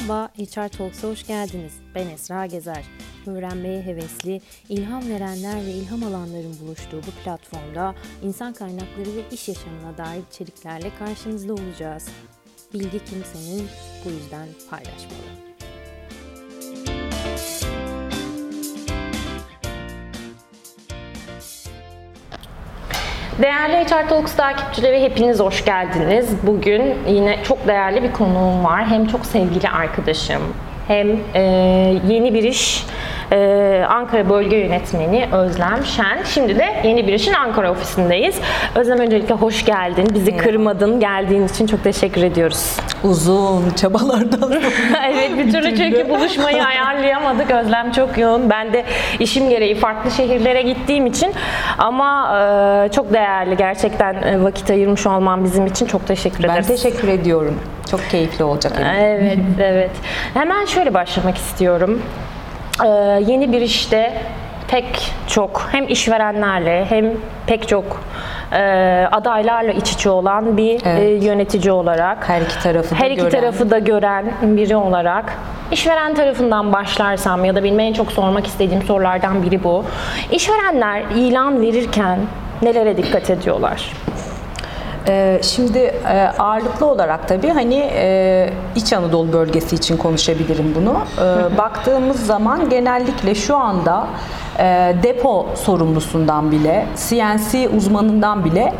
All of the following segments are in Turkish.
Merhaba, HR Talks'a hoş geldiniz. Ben Esra Gezer. Öğrenmeye hevesli, ilham verenler ve ilham alanların buluştuğu bu platformda insan kaynakları ve iş yaşamına dair içeriklerle karşınızda olacağız. Bilgi kimsenin, bu yüzden paylaşmalı. Değerli HR Talks takipçileri hepiniz hoş geldiniz. Bugün yine çok değerli bir konuğum var. Hem çok sevgili arkadaşım, hem e, yeni bir iş e, Ankara Bölge Yönetmeni Özlem Şen. Şimdi de yeni bir işin Ankara ofisindeyiz. Özlem öncelikle hoş geldin. Bizi evet. kırmadın. Geldiğin için çok teşekkür ediyoruz. Uzun çabalardan evet bir türlü çünkü buluşmayı ayarlayamadık. Özlem çok yoğun. Ben de işim gereği farklı şehirlere gittiğim için ama e, çok değerli gerçekten e, vakit ayırmış olman bizim için çok teşekkür ederiz. Ben teşekkür ediyorum. Çok keyifli olacak. Evet, evet. Hemen şöyle başlamak istiyorum. Ee, yeni bir işte pek çok hem işverenlerle hem pek çok e, adaylarla iç içe olan bir evet. e, yönetici olarak her iki tarafı da her iki gören. tarafı da gören biri olarak işveren tarafından başlarsam ya da benim en çok sormak istediğim sorulardan biri bu. İşverenler ilan verirken nelere dikkat ediyorlar? Ee, şimdi e, ağırlıklı olarak tabii hani e, İç Anadolu bölgesi için konuşabilirim bunu. Ee, baktığımız zaman genellikle şu anda e, depo sorumlusundan bile, CNC uzmanından bile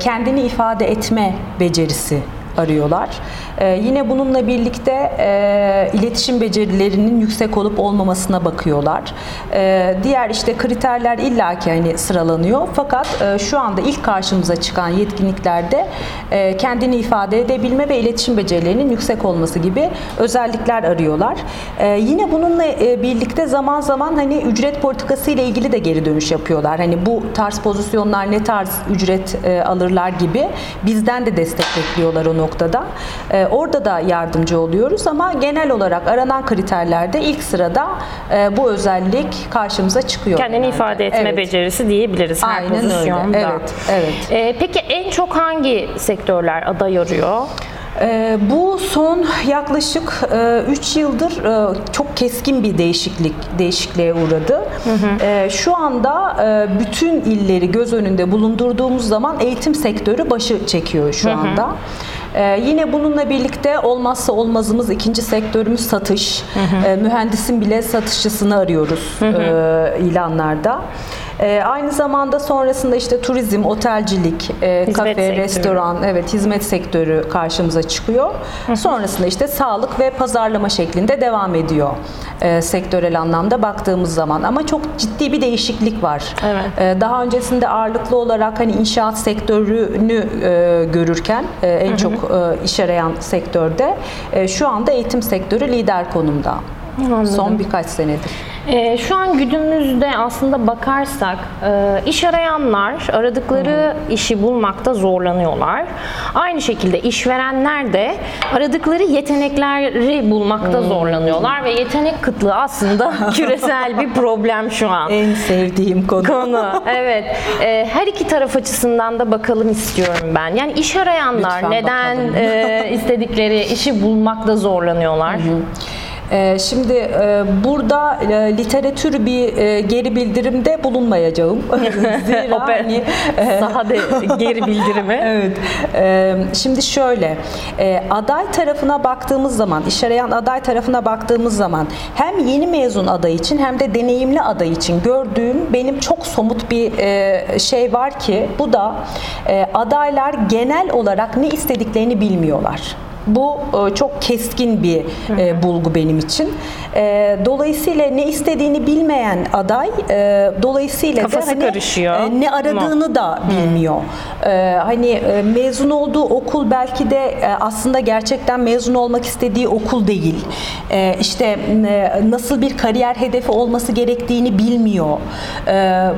kendini ifade etme becerisi arıyorlar. Ee, yine bununla birlikte e, iletişim becerilerinin yüksek olup olmamasına bakıyorlar. Ee, diğer işte kriterler illaki hani sıralanıyor. Fakat e, şu anda ilk karşımıza çıkan yetkinliklerde e, kendini ifade edebilme ve iletişim becerilerinin yüksek olması gibi özellikler arıyorlar. E, yine bununla e, birlikte zaman zaman hani ücret politikası ile ilgili de geri dönüş yapıyorlar. Hani bu tarz pozisyonlar ne tarz ücret e, alırlar gibi bizden de destek bekliyorlar o noktada. E, orada da yardımcı oluyoruz ama genel olarak aranan kriterlerde ilk sırada e, bu özellik karşımıza çıkıyor. Kendini genelde. ifade etme evet. becerisi diyebiliriz her Aynen pozisyonda. Öyle. Evet, evet. E, peki en çok hangi sektörler aday arıyor? Ee, bu son yaklaşık 3 e, yıldır e, çok keskin bir değişiklik değişikliğe uğradı. Hı hı. Şu anda e, bütün illeri göz önünde bulundurduğumuz zaman eğitim sektörü başı çekiyor şu anda. Hı hı. Ee, yine bununla birlikte olmazsa olmazımız ikinci sektörümüz satış. Hı hı. Ee, mühendisin bile satışçısını arıyoruz hı hı. E, ilanlarda. E, aynı zamanda sonrasında işte turizm, otelcilik, e, kafe, sektörü. restoran, evet hizmet sektörü karşımıza çıkıyor. Hı hı. Sonrasında işte sağlık ve pazarlama şeklinde devam ediyor e, sektörel anlamda baktığımız zaman. Ama çok ciddi bir değişiklik var. Evet. E, daha öncesinde ağırlıklı olarak hani inşaat sektörünü e, görürken e, en hı hı. çok e, iş arayan sektörde e, şu anda eğitim sektörü lider konumda. Anladım. Son birkaç senedir. E, şu an günümüzde aslında bakarsak e, iş arayanlar aradıkları hmm. işi bulmakta zorlanıyorlar. Aynı şekilde işverenler de aradıkları yetenekleri bulmakta hmm. zorlanıyorlar ve yetenek kıtlığı aslında küresel bir problem şu an. En sevdiğim konu. Konu. Evet. E, her iki taraf açısından da bakalım istiyorum ben. Yani iş arayanlar Lütfen neden e, istedikleri işi bulmakta zorlanıyorlar? Ee, şimdi e, burada e, literatür bir e, geri bildirimde bulunmayacağım. Zira hani, sahada geri bildirimi. evet. Şimdi şöyle, aday tarafına baktığımız zaman, iş arayan aday tarafına baktığımız zaman hem yeni mezun aday için hem de deneyimli aday için gördüğüm benim çok somut bir şey var ki bu da adaylar genel olarak ne istediklerini bilmiyorlar. Bu e, çok keskin bir e, bulgu benim için. E, dolayısıyla ne istediğini bilmeyen aday dolayısıyla Kafası hani karışıyor. ne aradığını da bilmiyor. Hani mezun olduğu okul belki de aslında gerçekten mezun olmak istediği okul değil. İşte nasıl bir kariyer hedefi olması gerektiğini bilmiyor.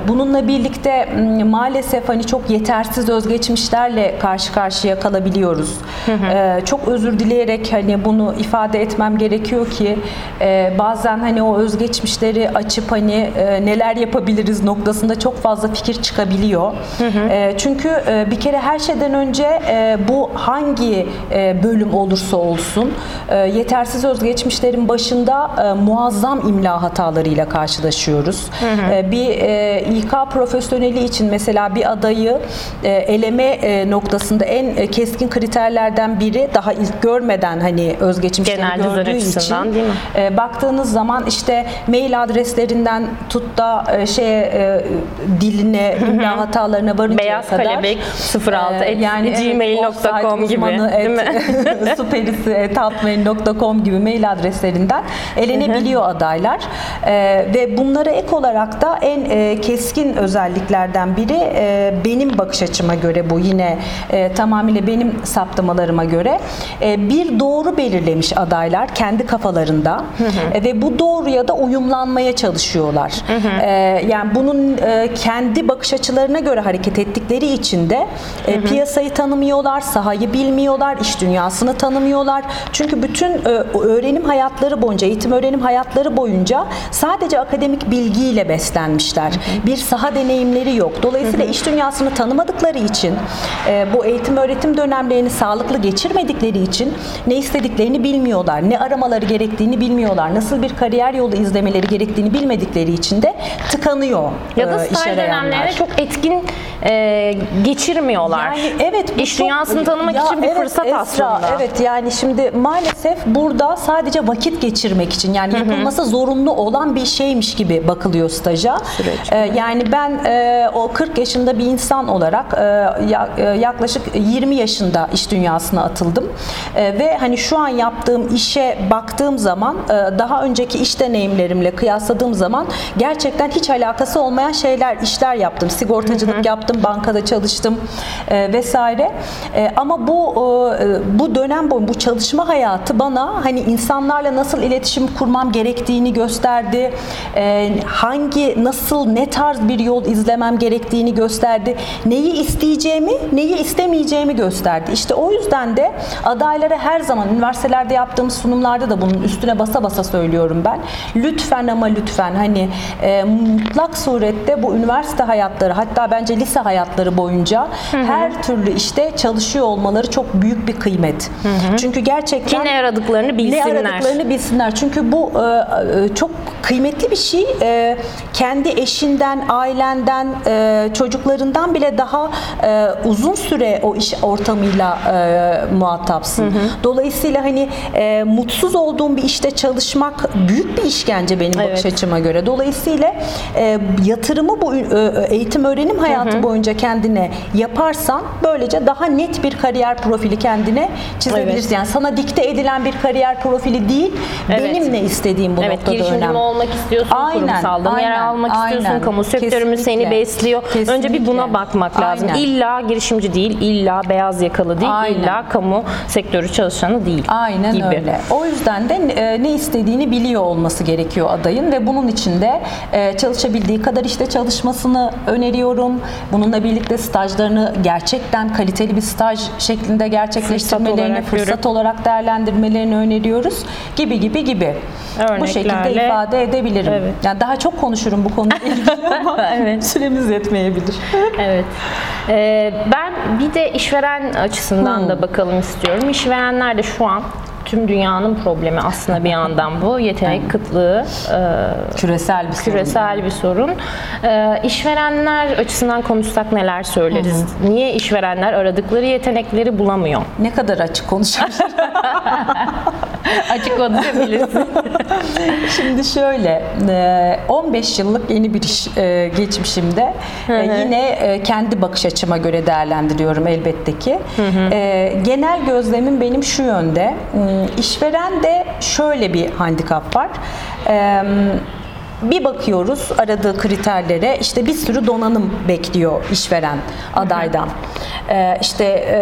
Bununla birlikte maalesef hani çok yetersiz özgeçmişlerle karşı karşıya kalabiliyoruz. Çok öz özür dileyerek hani bunu ifade etmem gerekiyor ki e, bazen hani o özgeçmişleri açıp hani e, neler yapabiliriz noktasında çok fazla fikir çıkabiliyor. E, çünkü e, bir kere her şeyden önce e, bu hangi e, bölüm olursa olsun e, yetersiz özgeçmişlerin başında e, muazzam imla hatalarıyla karşılaşıyoruz. E, bir e, İK profesyoneli için mesela bir adayı e, eleme e, noktasında en e, keskin kriterlerden biri daha ilk görmeden hani özgeçmişleri Genel gördüğü için değil mi? e, baktığınız zaman işte mail adreslerinden tut da e, şeye e, diline imla hatalarına varıncaya Beyaz kadar kelebek 06 e, yani gmail.com gibi, uzmanı değil et hotmail.com gibi mail adreslerinden elenebiliyor adaylar. E, ve bunlara ek olarak da en e, keskin özelliklerden biri e, benim bakış açıma göre bu yine e, tamamıyla benim saptamalarıma göre bir doğru belirlemiş adaylar kendi kafalarında E, ve bu doğruya da uyumlanmaya çalışıyorlar. E, yani bunun e, kendi bakış açılarına göre hareket ettikleri için de e, piyasayı tanımıyorlar, sahayı bilmiyorlar, iş dünyasını tanımıyorlar. Çünkü bütün öğrenim hayatları boyunca, eğitim öğrenim hayatları boyunca sadece akademik bilgiyle beslenmişler. Bir saha deneyimleri yok. Dolayısıyla iş dünyasını tanımadıkları için, bu eğitim öğretim dönemlerini sağlıklı geçirmedikleri için ne istediklerini bilmiyorlar, ne aramaları gerektiğini bilmiyorlar, nasıl bir kariyer yolu izlemeleri gerektiğini bilmedikleri için de tıkanıyor Ya da e, staj dönemlerini çok etkin e, geçirmiyorlar. Yani evet bu İş çok- dünyasını tanımak Ya için bir evet, fırsat Esra, aslında. Evet yani şimdi maalesef burada sadece vakit geçirmek için yani yapılması zorunlu olan bir şeymiş gibi bakılıyor staja. Süreç. Ee, yani ben e, o 40 yaşında bir insan olarak e, e, yaklaşık 20 yaşında iş dünyasına atıldım. E, ve hani şu an yaptığım işe baktığım zaman e, daha önceki iş deneyimlerimle kıyasladığım zaman gerçekten hiç alakası olmayan şeyler, işler yaptım. Sigortacılık yaptım, bankada çalıştım e, vesaire. E, ama bu e, bu dönem boyu bu çalışma hayatı bana hani insanlarla nasıl iletişim kurmam gerektiğini gösterdi. E, hangi nasıl ne tarz bir yol izlemem gerektiğini gösterdi. Neyi isteyeceğimi, neyi istemeyeceğimi gösterdi. İşte o yüzden de adaylara her zaman üniversitelerde yaptığımız sunumlarda da bunun üstüne basa basa söylüyorum ben. Lütfen ama lütfen hani e, mutlak surette bu üniversite hayatları hatta bence lise hayatları boyunca her türlü işte çalışıyor olmaları çok büyük bir kıymet. Çünkü gerçekten Ki ne aradıklarını bilsinler. ne aradıklarını bilsinler. Çünkü bu e, e, çok kıymetli bir şey. E, kendi eşinden, ailenden, e, çocuklarından bile daha e, uzun süre o iş ortamıyla e, muhatapsın. Dolayısıyla hani e, mutsuz olduğum bir işte çalışmak büyük bir işkence benim bakış Evet. açıma göre. Dolayısıyla e, yatırımı bu e, eğitim öğrenim hayatı boyunca kendine yaparsan böylece daha net bir kariyer profili kendine çizebilirsin. Evet. Yani sana dikte edilen bir kariyer profili değil, Evet. benim ne istediğim bu Evet, noktada girişimci önemli. mi olmak istiyorsun, Aynen, kurumsalda mı yer aynen, almak istiyorsun, aynen. kamu sektörü mü seni Kesinlikle, besliyor? Önce bir buna kesinlikle. bakmak lazım. Aynen. İlla girişimci değil, illa beyaz yakalı değil, Aynen. illa kamu sektörü çalışanı değil Aynen gibi. öyle. O yüzden de e, ne istediğini biliyor olması gerekiyor adayın ve bunun için de e, çalışabildiği kadar işte çalışmasını öneriyorum. Bununla birlikte stajlarını gerçekten kaliteli bir staj şeklinde gerçekleştirmelerini, olarak fırsat olarak değerlendirmelerini öneriyoruz. Gibi gibi gibi. Bu şekilde Örneklerle- ifade edebilirim. Evet. Yani daha çok konuşurum bu konuyla ilgili ama Evet. süremiz yetmeyebilir. Evet. Ee, ben bir de işveren açısından da bakalım istiyorum. İşverenler de şu an tüm dünyanın problemi aslında bir yandan bu. Yetenek kıtlığı e, Küresel bir sorun. küresel bir sorun. Ee, işverenler açısından konuşsak neler söyleriz? Niye işverenler aradıkları yetenekleri bulamıyor? Ne kadar açık konuşabilirim. Açık konuşabilirsin. Şimdi şöyle, e, 15 yıllık yeni bir iş e, geçmişimde e, yine e, kendi bakış açıma göre değerlendiriyorum elbette ki. E, Genel gözlemim benim şu yönde, m, işveren de şöyle bir handikap var. E, Bir bakıyoruz aradığı kriterlere işte bir sürü donanım bekliyor işveren adaydan. E, işte e,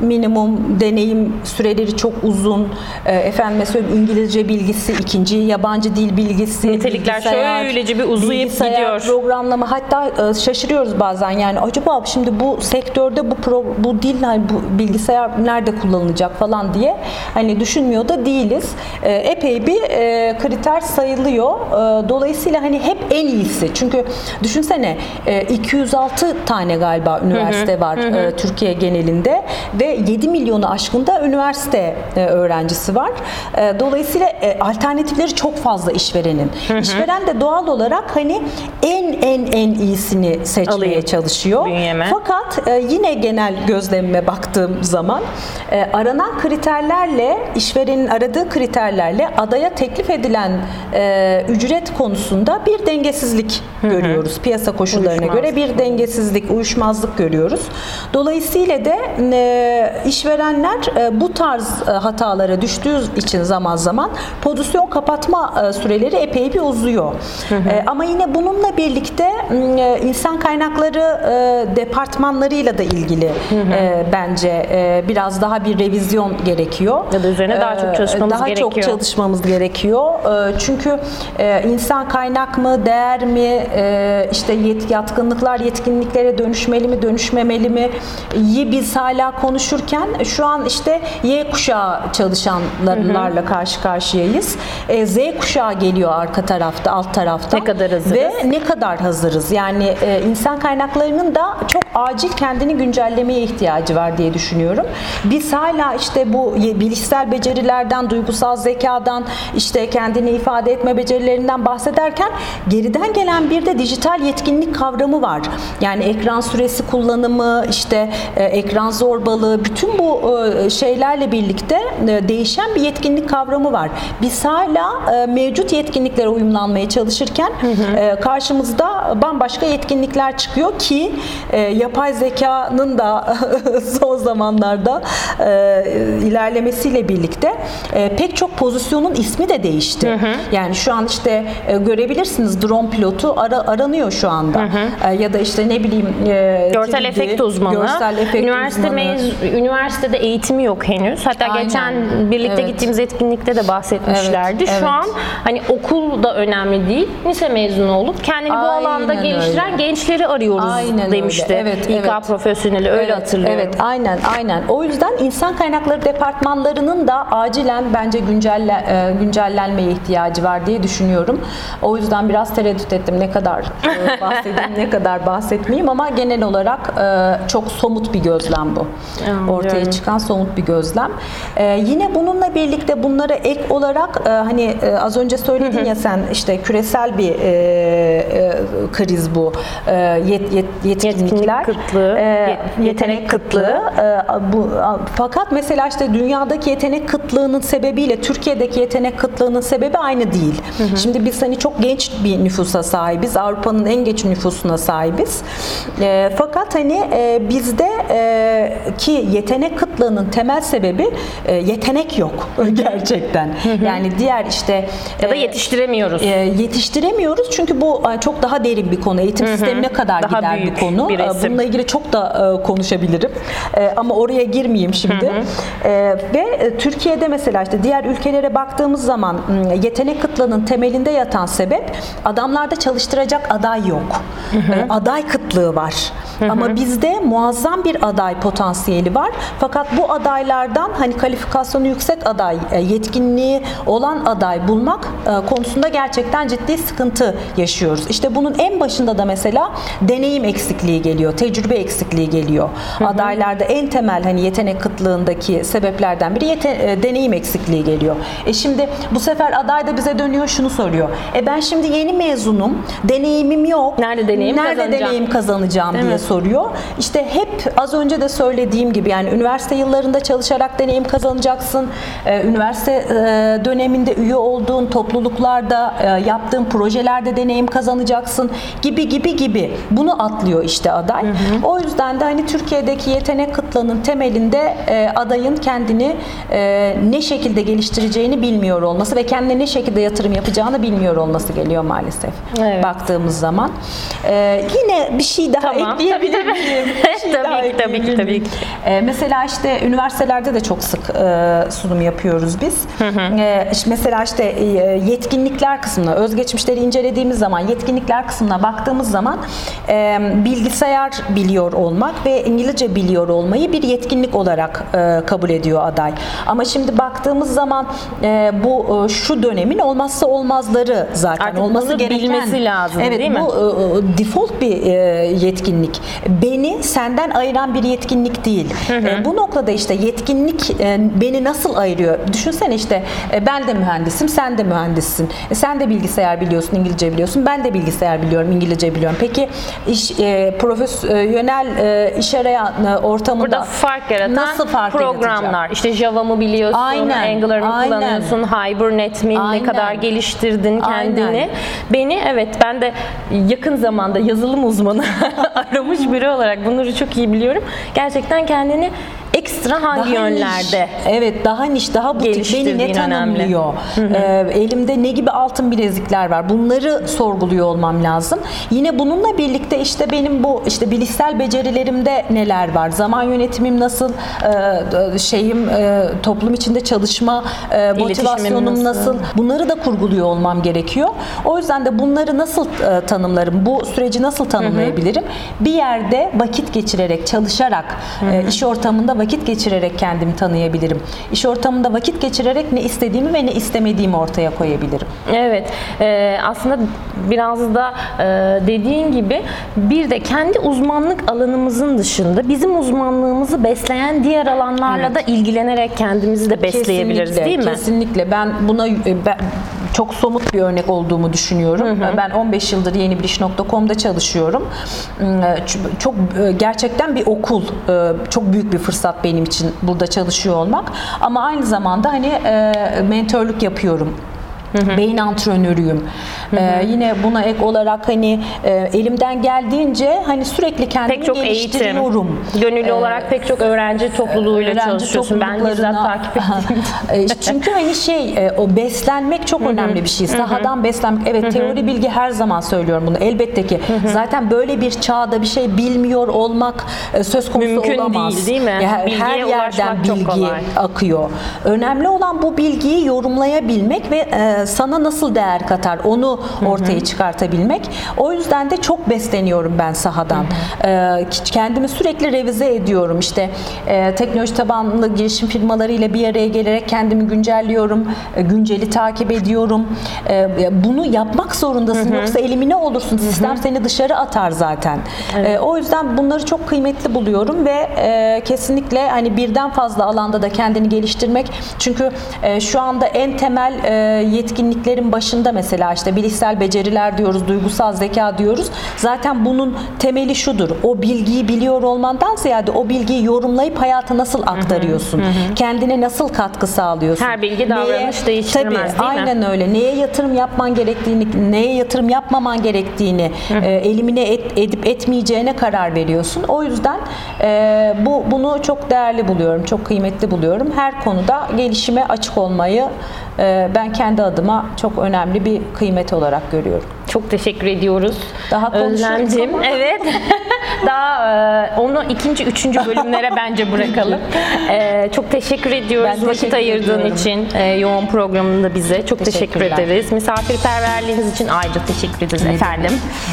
minimum deneyim süreleri çok uzun, e, efendime söyleyeyim İngilizce bilgisi, ikinci yabancı dil bilgisi, Nitelikler şöylece bir uzayıp gidiyor. programlama hatta e, şaşırıyoruz bazen yani acaba şimdi bu sektörde bu pro, bu dil hani bu bilgisayar nerede kullanılacak falan diye hani düşünmüyor da değiliz. E, epey bir e, kriter sayılıyor. E, dolayısıyla hani hep en iyisi. Çünkü düşünsene e, 206 tane galiba üniversite var e, Türkiye genelinde ve 7 milyonu aşkında üniversite e, öğrencisi var. E, dolayısıyla e, alternatifleri çok fazla işverenin. İşveren de doğal olarak hani en en en iyisini seçmeye Alayım çalışıyor. bünyeme. Fakat e, yine genel gözlemime baktığım zaman e, aranan kriterlerle işverenin aradığı kriterlerle adaya teklif edilen e, ücret konusunda bir dengesizlik görüyoruz. Piyasa koşullarına göre bir dengesizlik, uyuşmazlık görüyoruz. Dolayısıyla da e, işverenler e, bu tarz e, hatalara düştüğü için zaman zaman pozisyon kapatma e, süreleri epey bir uzuyor. E, ama yine bununla birlikte e, insan kaynakları e, departmanlarıyla da ilgili e, bence e, biraz daha bir revizyon gerekiyor. Ya da üzerine daha çok E, çalışmamız daha gerekiyor. çok çalışmamız gerekiyor. E, Çünkü e, insan kaynak mı, değer mi, e, işte yet, yatkınlıklar yetkinliklere dönüşmeli mi, dönüşmemeli mi? yi biz hala konuşurken şu an işte Y kuşağı çalışanlarla karşı karşıyayız. E, Z kuşağı geliyor arka tarafta, alt tarafta. Ne kadar hazırız? Ve ne kadar hazırız? Yani e, insan kaynaklarının da çok acil kendini güncellemeye ihtiyacı var diye düşünüyorum. Biz hala işte bu bilişsel becerilerden, duygusal zekadan, işte kendini ifade etme becerilerinden bahsederken geriden gelen bir de dijital yetkinlik kavramı var. Yani ekran süresi kullanımı, işte e, ekran zorbalığı, bütün bu e, şeylerle birlikte e, değişen bir yetkinlik kavramı var. Biz hala mevcut yetkinliklere uyumlanmaya çalışırken karşımızda bambaşka yetkinlikler çıkıyor ki yapay zekanın da son zamanlarda ilerlemesiyle birlikte pek çok pozisyonun ismi de değişti. Yani şu an işte görebilirsiniz drone pilotu ara- aranıyor şu anda. Ya da işte ne bileyim Görsel 3D, efekt uzmanı. Görsel efekt üniversite uzmanı. mez- üniversitede eğitimi yok henüz. Hatta Aynen. geçen birlikte Evet. gittiğimiz etkinlikte de bahsetmişlerdi. Evet, evet. Şu an hani okul da önemli değil. Lise mezunu olup kendini bu Aynen alanda öyle. geliştiren gençleri arıyoruz Aynen demişti. öyle. Evet, İK evet. profesyoneli öyle evet, hatırlıyorum. Evet, aynen, aynen. O yüzden insan kaynakları departmanlarının da acilen bence güncelle, e, güncellenmeye ihtiyacı var diye düşünüyorum. O yüzden biraz tereddüt ettim ne kadar e, bahsedeyim, ne kadar bahsetmeyeyim ama genel olarak e, çok somut bir gözlem bu. Ortaya Anlıyorum. çıkan somut bir gözlem. E, yine bununla birlikte bunlara ek olarak e, hani e, az önce söyledin ya sen işte küresel bir e, e, kriz bu. E, yet, yet, yetkinlikler. Yetkinlik kıtlığı, E, ye- yetenek kıtlığı. E, bu fakat mesela işte dünyadaki yetenek kıtlığının sebebiyle Türkiye'deki yetenek kıtlığının sebebi aynı değil. Şimdi biz hani çok genç bir nüfusa sahibiz. Avrupa'nın en genç nüfusuna sahibiz. E, fakat hani e, bizde e, ki yetenek kıtlığının temel sebebi e, yetenek yok gerçekten. Yani diğer işte Ya da e, yetiştiremiyoruz. e, yetiştiremiyoruz çünkü bu e, çok daha derin bir konu. Eğitim sistemine kadar Daha gider büyük bir konu. bir E, resim. Bununla ilgili çok da e, konuşabilirim. E, ama oraya girmeyeyim şimdi. E, ve Türkiye'de mesela işte diğer ülkelere baktığımız zaman yetenek kıtlığının temelinde yatan sebep adamlarda çalıştıracak aday yok. E, aday kıtlığı var. Ama bizde muazzam bir aday potansiyeli var. Fakat bu adaylardan hani kalifikasyonu yüksek aday, e, yetkinliği olan aday bulmak e, konusunda gerçekten ciddi sıkıntı yaşıyoruz. İşte bunun en başında da mesela deneyim eksikliği geliyor, tecrübe eksikliği geliyor. Adaylarda en temel hani yetenek kıtlığındaki sebeplerden biri yete- e, deneyim eksikliği geliyor. E şimdi bu sefer aday da bize dönüyor şunu soruyor. E ben şimdi yeni mezunum, deneyimim yok. Nerede deneyim Nerede kazanacağım? deneyim kazanacağım Değil diye mi? soruyor. İşte hep az önce de söylediğim gibi yani üniversite yıllarında çalışarak deneyim kazanacaksın. Ee, üniversite e, döneminde üye olduğun topluluklarda e, yaptığın projelerde deneyim kazanacaksın gibi gibi gibi. Bunu atlıyor işte aday. O yüzden de hani Türkiye'deki yetenek kıtlığının temelinde e, adayın kendini ne şekilde geliştireceğini bilmiyor olması ve kendine ne şekilde yatırım yapacağını bilmiyor olması geliyor maalesef. Evet. Baktığımız zaman. Yine bir şey daha Tamam, ekleyebilir miyim? Şey tabii ki, tabii ki, tabii ki. Ee, mesela işte üniversitelerde de çok sık e, sunum yapıyoruz biz. Ee, işte mesela işte e, yetkinlikler kısmına, özgeçmişleri incelediğimiz zaman, yetkinlikler kısmına baktığımız zaman e, bilgisayar biliyor olmak ve İngilizce biliyor olmayı bir yetkinlik olarak e, kabul ediyor aday. Ama şimdi baktığımız zaman e, bu e, şu dönemin olmazsa olmazları zaten Artık olması gereken. bilmesi lazım, evet, değil mi? bu e, default bir e, yetkinlik. Beni senden ayıran bir yetkinlik değil. E, bu noktada işte yetkinlik e, beni nasıl ayırıyor? Düşünsene işte e, ben de mühendisim, sen de mühendissin. E, sen de bilgisayar biliyorsun, İngilizce biliyorsun. Ben de bilgisayar biliyorum, İngilizce biliyorum. Peki iş e, profesyonel e, iş arayan e, ortamında Burada fark yaratan nasıl fark programlar. yaratacak? İşte Java mı biliyorsun, Aynen, Angular mı aynen. kullanıyorsun, Hibernate mi, ne Aynen. kadar geliştirdin kendini. Aynen. Beni evet ben de yakın zamanda yazılım uzmanı aramış biri olarak bunları çok iyi biliyorum. Gerçekten kendini ekstra hangi Daha yönlerde? niş, evet daha niş, daha butik beni ne tanımlıyor? Ee, elimde ne gibi altın bilezikler var? Bunları sorguluyor olmam lazım. Yine bununla birlikte işte benim bu işte bilişsel becerilerimde neler var? Zaman yönetimim nasıl? Ee, şeyim e, toplum içinde çalışma e, motivasyonum nasıl? nasıl? Bunları da kurguluyor olmam gerekiyor. O yüzden de bunları nasıl e, tanımlarım? Bu süreci nasıl tanımlayabilirim? Bir yerde vakit geçirerek, çalışarak, e, iş ortamında vakit geçirerek kendimi tanıyabilirim. İş ortamında vakit geçirerek ne istediğimi ve ne istemediğimi ortaya koyabilirim. Evet, e, aslında biraz da e, dediğin gibi bir de kendi uzmanlık alanımızın dışında bizim uzmanlığımızı besleyen diğer alanlarla da ilgilenerek kendimizi de besleyebiliriz Kesinlikle, değil mi? Kesinlikle. Ben buna e, ben çok somut bir örnek olduğumu düşünüyorum. Ben 15 yıldır yeni biliş.com'da çalışıyorum. Ç- Çok e, gerçekten bir okul, e, çok büyük bir fırsat benim için burada çalışıyor olmak. Ama aynı zamanda hani e, mentorluk yapıyorum. Beyin antrenörüyüm. Ee, yine buna ek olarak hani e, elimden geldiğince hani sürekli kendimi Pek çok eğitim, geliştiriyorum. gönüllü Ee, olarak pek çok öğrenci topluluğuyla öğrenci çalışıyorsun. Ben bizzat takip ettim. E, Çünkü hani şey e, o beslenmek çok önemli bir şey. Sahadan beslenmek. Evet teori bilgi her zaman söylüyorum bunu. Elbette ki. Zaten böyle bir çağda bir şey bilmiyor olmak e, söz konusu Mümkün olamaz. değil, değil mi? Ya her- Bilgiye her yerden bilgi akıyor. Önemli olan bu bilgiyi yorumlayabilmek ve e, sana nasıl değer katar onu ortaya çıkartabilmek. O yüzden de çok besleniyorum ben sahadan. E, kendimi sürekli revize ediyorum. İşte e, teknoloji tabanlı girişim firmalarıyla bir araya gelerek kendimi güncelliyorum. E, günceli takip ediyorum. E, bunu yapmak zorundasın. Yoksa elimine olursun. Sistem seni dışarı atar zaten. E, o yüzden bunları çok kıymetli buluyorum ve e, kesinlikle hani birden fazla alanda da kendini geliştirmek. Çünkü şu anda en temel e, yetkinliklerin başında mesela işte bilişsel beceriler diyoruz, duygusal zeka diyoruz. Zaten bunun temeli şudur. O bilgiyi biliyor olmandan ziyade o bilgiyi yorumlayıp hayata nasıl aktarıyorsun? Kendine nasıl katkı sağlıyorsun? Her bilgi davranış değiştirmez, Tabii, değil mi? aynen öyle. Neye yatırım yapman gerektiğini, neye yatırım yapmaman gerektiğini, e, elimine et- edip etmeyeceğine karar veriyorsun. O yüzden e, bu bunu çok değerli buluyorum, çok kıymetli buluyorum. Her konuda gelişime açık olmayı e, ben kendi adıma çok önemli bir kıymet olarak görüyorum. Çok teşekkür ediyoruz. Daha Özlemciğim. ama. Evet. Daha e, onu ikinci, üçüncü bölümlere bence bırakalım. E, çok teşekkür ediyoruz Ben vakit teşekkür ayırdığın ediyorum. için e, yoğun programında bize. Çok teşekkür ederiz. Misafirperverliğiniz için ayrıca teşekkür ederiz Ne efendim.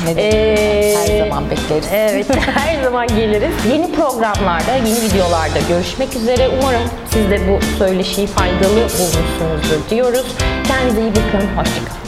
Ne demek. E, Her zaman bekleriz. Evet, her zaman geliriz. Yeni programlarda, yeni videolarda görüşmek üzere. Umarım siz de bu söyleşiyi faydalı bulmuşsunuzdur diyoruz. Kendinize iyi bakın. Hoşçakalın.